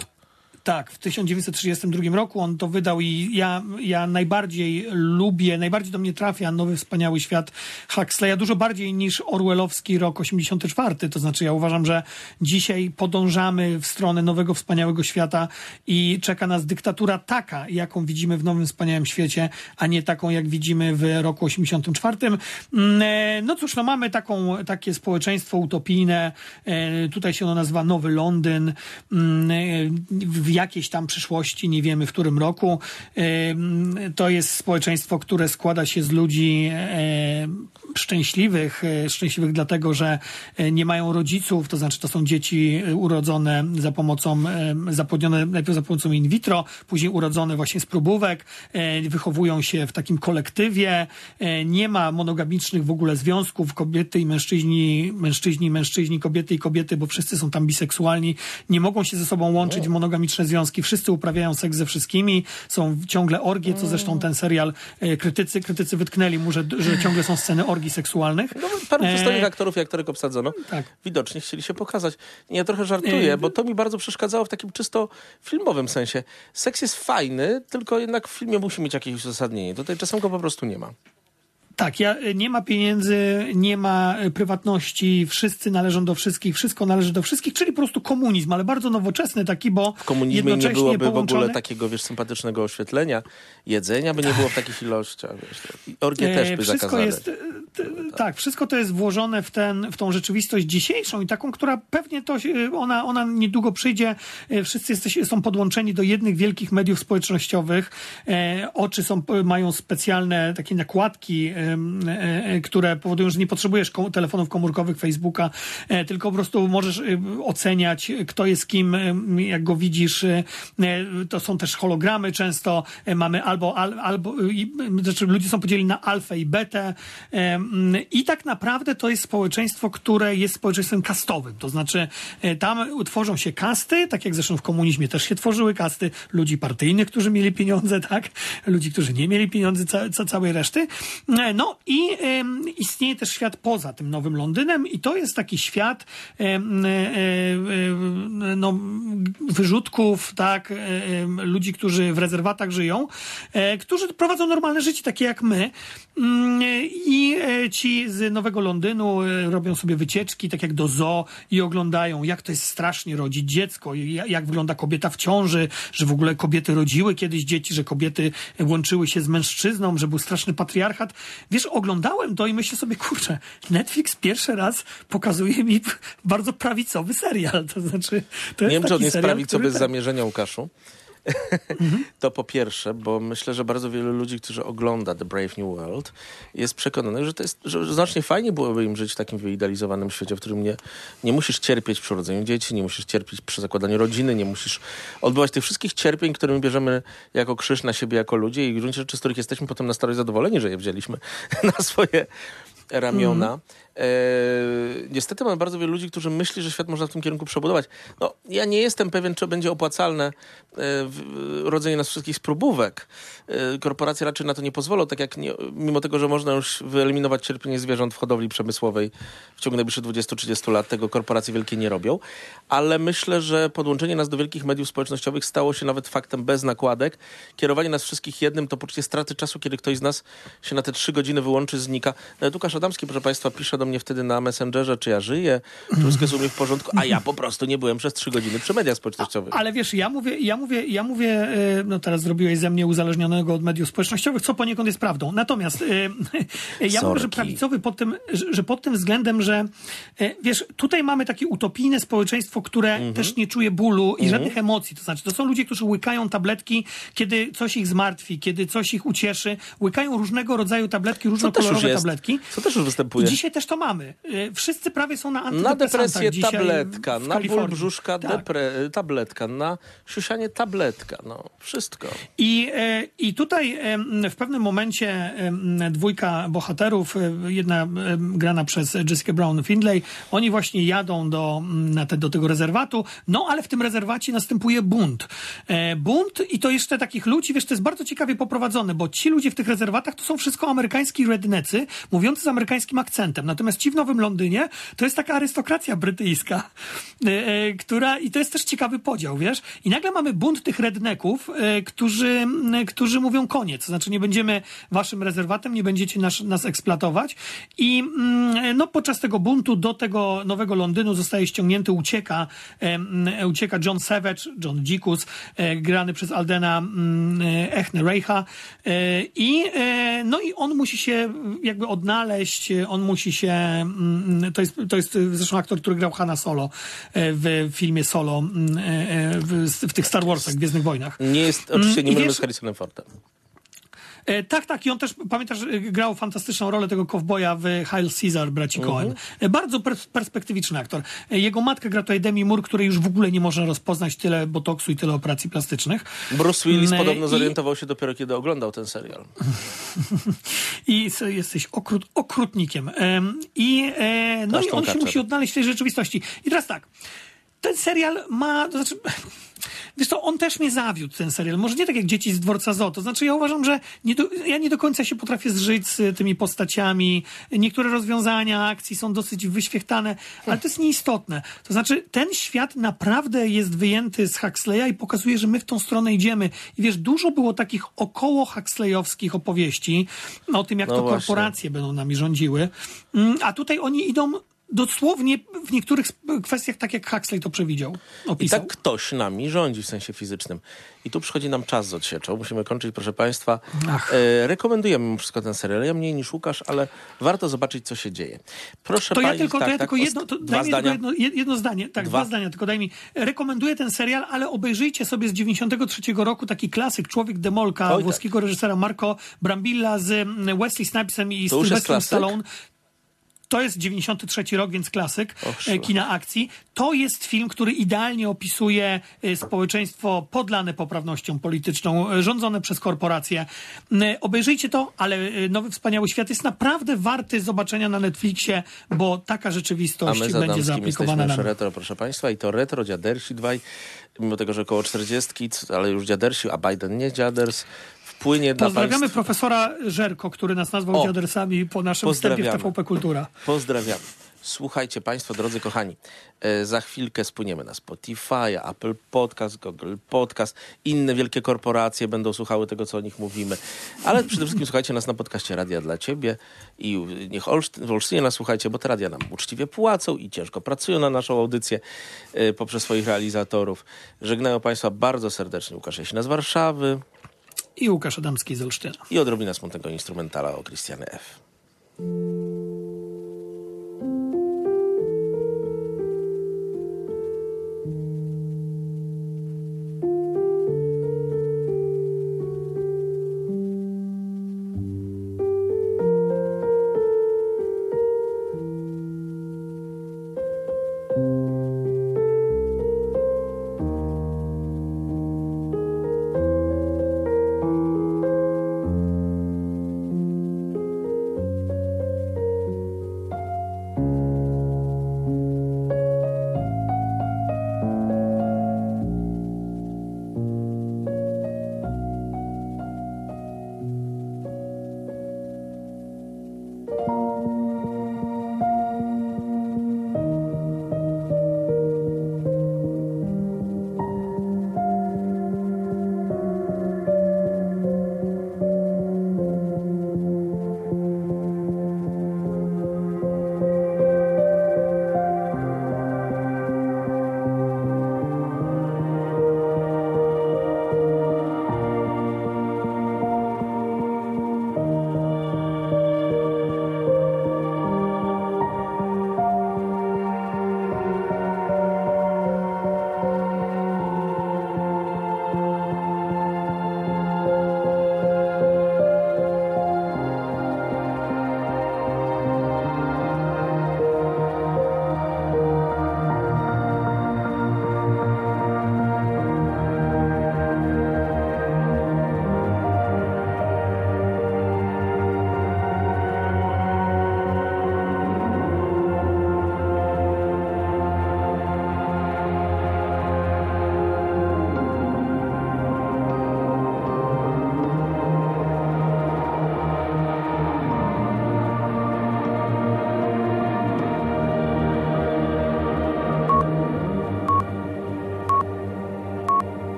Tak, w 1932 roku on to wydał i ja, ja najbardziej lubię, najbardziej do mnie trafia Nowy Wspaniały Świat Huxleya, dużo bardziej niż Orwellowski rok 84. To znaczy ja uważam, że dzisiaj podążamy w stronę Nowego Wspaniałego Świata i czeka nas dyktatura taka, jaką widzimy w Nowym Wspaniałym Świecie, a nie taką, jak widzimy w roku 84. Mm, e, No cóż, no mamy taką, takie społeczeństwo utopijne, e, tutaj się ono nazywa Nowy Londyn, Mm, e, w jakiejś tam przyszłości, nie wiemy w którym roku. To jest społeczeństwo, które składa się z ludzi szczęśliwych, e, szczęśliwych dlatego, że e, nie mają rodziców, to znaczy to są dzieci e, urodzone za pomocą, zapłodnione najpierw za pomocą in vitro, później urodzone właśnie z próbówek, wychowują się w takim kolektywie, nie ma monogamicznych w ogóle związków, kobiety i mężczyźni, mężczyźni, mężczyźni, kobiety i kobiety, bo wszyscy są tam biseksualni, nie mogą się ze sobą łączyć w monogamiczne związki, wszyscy uprawiają seks ze wszystkimi, są ciągle orgie, co zresztą ten serial e, krytycy, krytycy wytknęli mu, że, że ciągle są sceny orgii seksualnych. No, paru E, przystojnych aktorów i aktorek obsadzono. tak. Widocznie chcieli się pokazać. Ja trochę żartuję, E, bo to mi bardzo przeszkadzało w takim czysto filmowym sensie. Seks jest fajny, tylko jednak w filmie musi mieć jakieś uzasadnienie. Tutaj czasem go po prostu nie ma. Tak, ja, nie ma pieniędzy, nie ma e, prywatności, wszyscy należą do wszystkich, wszystko należy do wszystkich, czyli po prostu komunizm, ale bardzo nowoczesny taki, bo W komunizmie nie byłoby w ogóle takiego, wiesz, sympatycznego oświetlenia. Jedzenia by nie było w takich ilościach. Wiesz. Orgie też E, by wszystko zakazane. jest, e, t- tak, wszystko to jest włożone w, ten, w tą rzeczywistość dzisiejszą i taką, która pewnie to, ona, ona niedługo przyjdzie. E, Wszyscy jesteś, są podłączeni do jednych wielkich mediów społecznościowych. E, oczy są, mają specjalne takie nakładki, e, e, które powodują, że nie potrzebujesz telefonów komórkowych, Facebooka, e, tylko po prostu możesz e, oceniać, kto jest kim, jak go widzisz. e, e, To są też hologramy często. E, Mamy albo, al, albo i, znaczy ludzie są podzieleni na alfę i betę. I tak naprawdę to jest społeczeństwo, które jest społeczeństwem kastowym. To znaczy e, tam utworzą się kasty, tak jak zresztą w komunizmie też się tworzyły kasty ludzi partyjnych, którzy mieli pieniądze, tak? Ludzi, którzy nie mieli pieniędzy, ca, ca, całej reszty. No i istnieje też świat poza tym Nowym Londynem i to jest taki świat e, e, no, wyrzutków, tak? e, Ludzi, którzy w rezerwatach żyją, którzy prowadzą normalne życie, takie jak my. Mm, I e, ci z Nowego Londynu e, robią sobie wycieczki, tak jak do zoo i oglądają, jak to jest strasznie rodzić dziecko, jak wygląda kobieta w ciąży, że w ogóle kobiety rodziły kiedyś dzieci, że kobiety łączyły się z mężczyzną, że był straszny patriarchat. Wiesz, oglądałem to i myślę sobie, kurczę, Netflix pierwszy raz pokazuje mi bardzo prawicowy serial. To znaczy, to Nie wiem, czy on jest serial, prawicowy z zamierzenia Łukaszu. To po pierwsze, bo myślę, że bardzo wielu ludzi, którzy ogląda The Brave New World, jest przekonanych, że to jest, że znacznie fajnie byłoby im żyć w takim wyidealizowanym świecie, w którym nie, nie musisz cierpieć przy urodzeniu dzieci, nie musisz cierpieć przy zakładaniu rodziny, nie musisz odbywać tych wszystkich cierpień, które my bierzemy jako krzyż na siebie jako ludzie. I w gruncie rzeczy, z których jesteśmy potem na starość zadowoleni, że je wzięliśmy na swoje ramiona. E, niestety mamy bardzo wielu ludzi, którzy myśli, że świat można w tym kierunku przebudować. No, ja nie jestem pewien, czy będzie opłacalne e, w- rodzenie nas wszystkich z próbówek. Korporacje raczej na to nie pozwolą, tak jak nie, mimo tego, że można już wyeliminować cierpienie zwierząt w hodowli przemysłowej w ciągu najbliższych 20-30 lat, tego korporacje wielkie nie robią. Ale myślę, że podłączenie nas do wielkich mediów społecznościowych stało się nawet faktem bez nakładek. Kierowanie nas wszystkich jednym to poczucie straty czasu, kiedy ktoś z nas się na te trzy godziny wyłączy, znika. Nawet Łukasz Adamski, proszę Państwa, pisze do mnie wtedy na Messengerze, czy ja żyję, czy wszystko jest u mnie w porządku, a ja po prostu nie byłem przez trzy godziny przy mediach społecznościowych. Ale wiesz, ja mówię, ja mówię, ja mówię, e, no teraz zrobiłeś ze mnie uzależnionego od mediów społecznościowych, co poniekąd jest prawdą. Natomiast e, ja mówię, że Sorki. prawicowy pod tym, że, pod tym względem, że e, wiesz, tutaj mamy takie utopijne społeczeństwo, które Mhm. też nie czuje bólu i żadnych emocji. To znaczy, to są ludzie, którzy łykają tabletki, kiedy coś ich zmartwi, kiedy coś ich ucieszy. Łykają różnego rodzaju tabletki, różnokolorowe tabletki. Co też już I występuje. dzisiaj też to mamy. E, Wszyscy prawie są na Na antydepresantach depresję dzisiaj tabletka, na ból brzuszka Tak. depre, tabletka, na siusianie tabletka, no wszystko. I, e, I tutaj w pewnym momencie dwójka bohaterów, jedna grana przez Jessica Brown Findlay, oni właśnie jadą do, mm, na te, do tego rezerwatu, no ale w tym rezerwacie następuje bunt. E, bunt i to jeszcze takich ludzi, wiesz, to jest bardzo ciekawie poprowadzone, bo ci ludzie w tych rezerwatach to są wszystko amerykański rednecy, mówiący z amerykańskim akcentem. Natomiast ci w Nowym Londynie to jest taka arystokracja brytyjska, e, e, która, i to jest też ciekawy podział, wiesz? I nagle mamy bunt tych redneków, e, którzy, którzy mówią koniec, to znaczy nie będziemy waszym rezerwatem, nie będziecie nas, nas eksploatować. I mm, no, podczas tego buntu do tego Nowego Londynu zostaje ściągnięty, ucieka, ucieka John Savage, John Dzikus, e, grany przez Aldena mm, e, Echner-Reicha e, i, no i on musi się jakby odnaleźć, on musi się, to jest, to jest zresztą aktor, który grał Hanna Solo e, w filmie Solo mm, e, e, w, w tych Star Warsach, Gwiezdnych Wojnach. Nie jest, oczywiście Mm, nie i mylimy wiesz- z Harrisonem Fordem. E, tak, tak. I on też, pamiętasz, e, grał fantastyczną rolę tego kowboja w Hail Caesar, braci Cohen. E, bardzo pers- perspektywiczny aktor. Jego matka gra tutaj Demi Moore, której już w ogóle nie można rozpoznać tyle botoksu i tyle operacji plastycznych. Bruce Willis Mm, podobno i- zorientował się dopiero, kiedy oglądał ten serial. I jesteś okrut, okrutnikiem. Em, I, no i on się musi odnaleźć w tej rzeczywistości. I teraz tak. Ten serial ma, to znaczy, wiesz co, on też mnie zawiódł, ten serial. Może nie tak jak Dzieci z Dworca Zoo. To znaczy, ja uważam, że nie do, ja nie do końca się potrafię zżyć z tymi postaciami. Niektóre rozwiązania akcji są dosyć wyświechtane, ale to jest nieistotne. To znaczy, ten świat naprawdę jest wyjęty z Huxleya i pokazuje, że my w tą stronę idziemy. I wiesz, dużo było takich około Huxleyowskich opowieści o tym, jak No to właśnie. korporacje będą nami rządziły. Mm, A tutaj oni idą dosłownie w niektórych kwestiach tak, jak Huxley to przewidział, I opisał. tak ktoś nami rządzi w sensie fizycznym. I tu przychodzi nam czas z odsieczą. Musimy kończyć, proszę Państwa. E, rekomendujemy mimo wszystko ten serial. Ja mniej niż Łukasz, ale warto zobaczyć, co się dzieje. Proszę To ja Państwa. tylko, to ja tak, tylko tak, jedno, to daj mi zdania. jedno, jed- jedno zdanie, tak, Dwa. dwa. zdania, tylko daj mi. Rekomenduję ten serial, ale obejrzyjcie sobie z 93 roku taki klasyk Człowiek Demolka Oj, tak. włoskiego reżysera Marco Brambilla z mm, Wesley Snipesem i To Sylwestrem? Stallone. To jest 93 rok, więc klasyk Och, e, szło. kina akcji. To jest film, który idealnie opisuje e, społeczeństwo podlane poprawnością polityczną, e, rządzone przez korporacje. Obejrzyjcie to, ale Nowy Wspaniały Świat jest naprawdę warty zobaczenia na Netflixie, bo taka A rzeczywistość my z będzie zaaplikowana na retro, proszę Państwa. I to retro, dziadersi dwaj, mimo tego, że około 40, c- ale już dziadersi, a Biden nie dziaders, wpłynie dla Pozdrawiamy Państwa. profesora Żerko, który nas nazwał O, dziadersami po naszym wstępie w. TVP Kultura. Pozdrawiamy. Słuchajcie Państwo, drodzy kochani, e, za chwilkę spłyniemy na Spotify, Apple Podcast, Google Podcast, inne wielkie korporacje będą słuchały tego, co o nich mówimy, ale przede wszystkim słuchajcie nas na podcaście Radia dla Ciebie i niech Olsztyn, w Olsztynie nas słuchajcie, bo te radia nam uczciwie płacą i ciężko pracują na naszą audycję e, poprzez swoich realizatorów. Żegnają Państwa bardzo serdecznie Łukasz Jasina z Warszawy I Łukasz Adamski z Olsztyna. i odrobina smutnego instrumentala o Christiane F.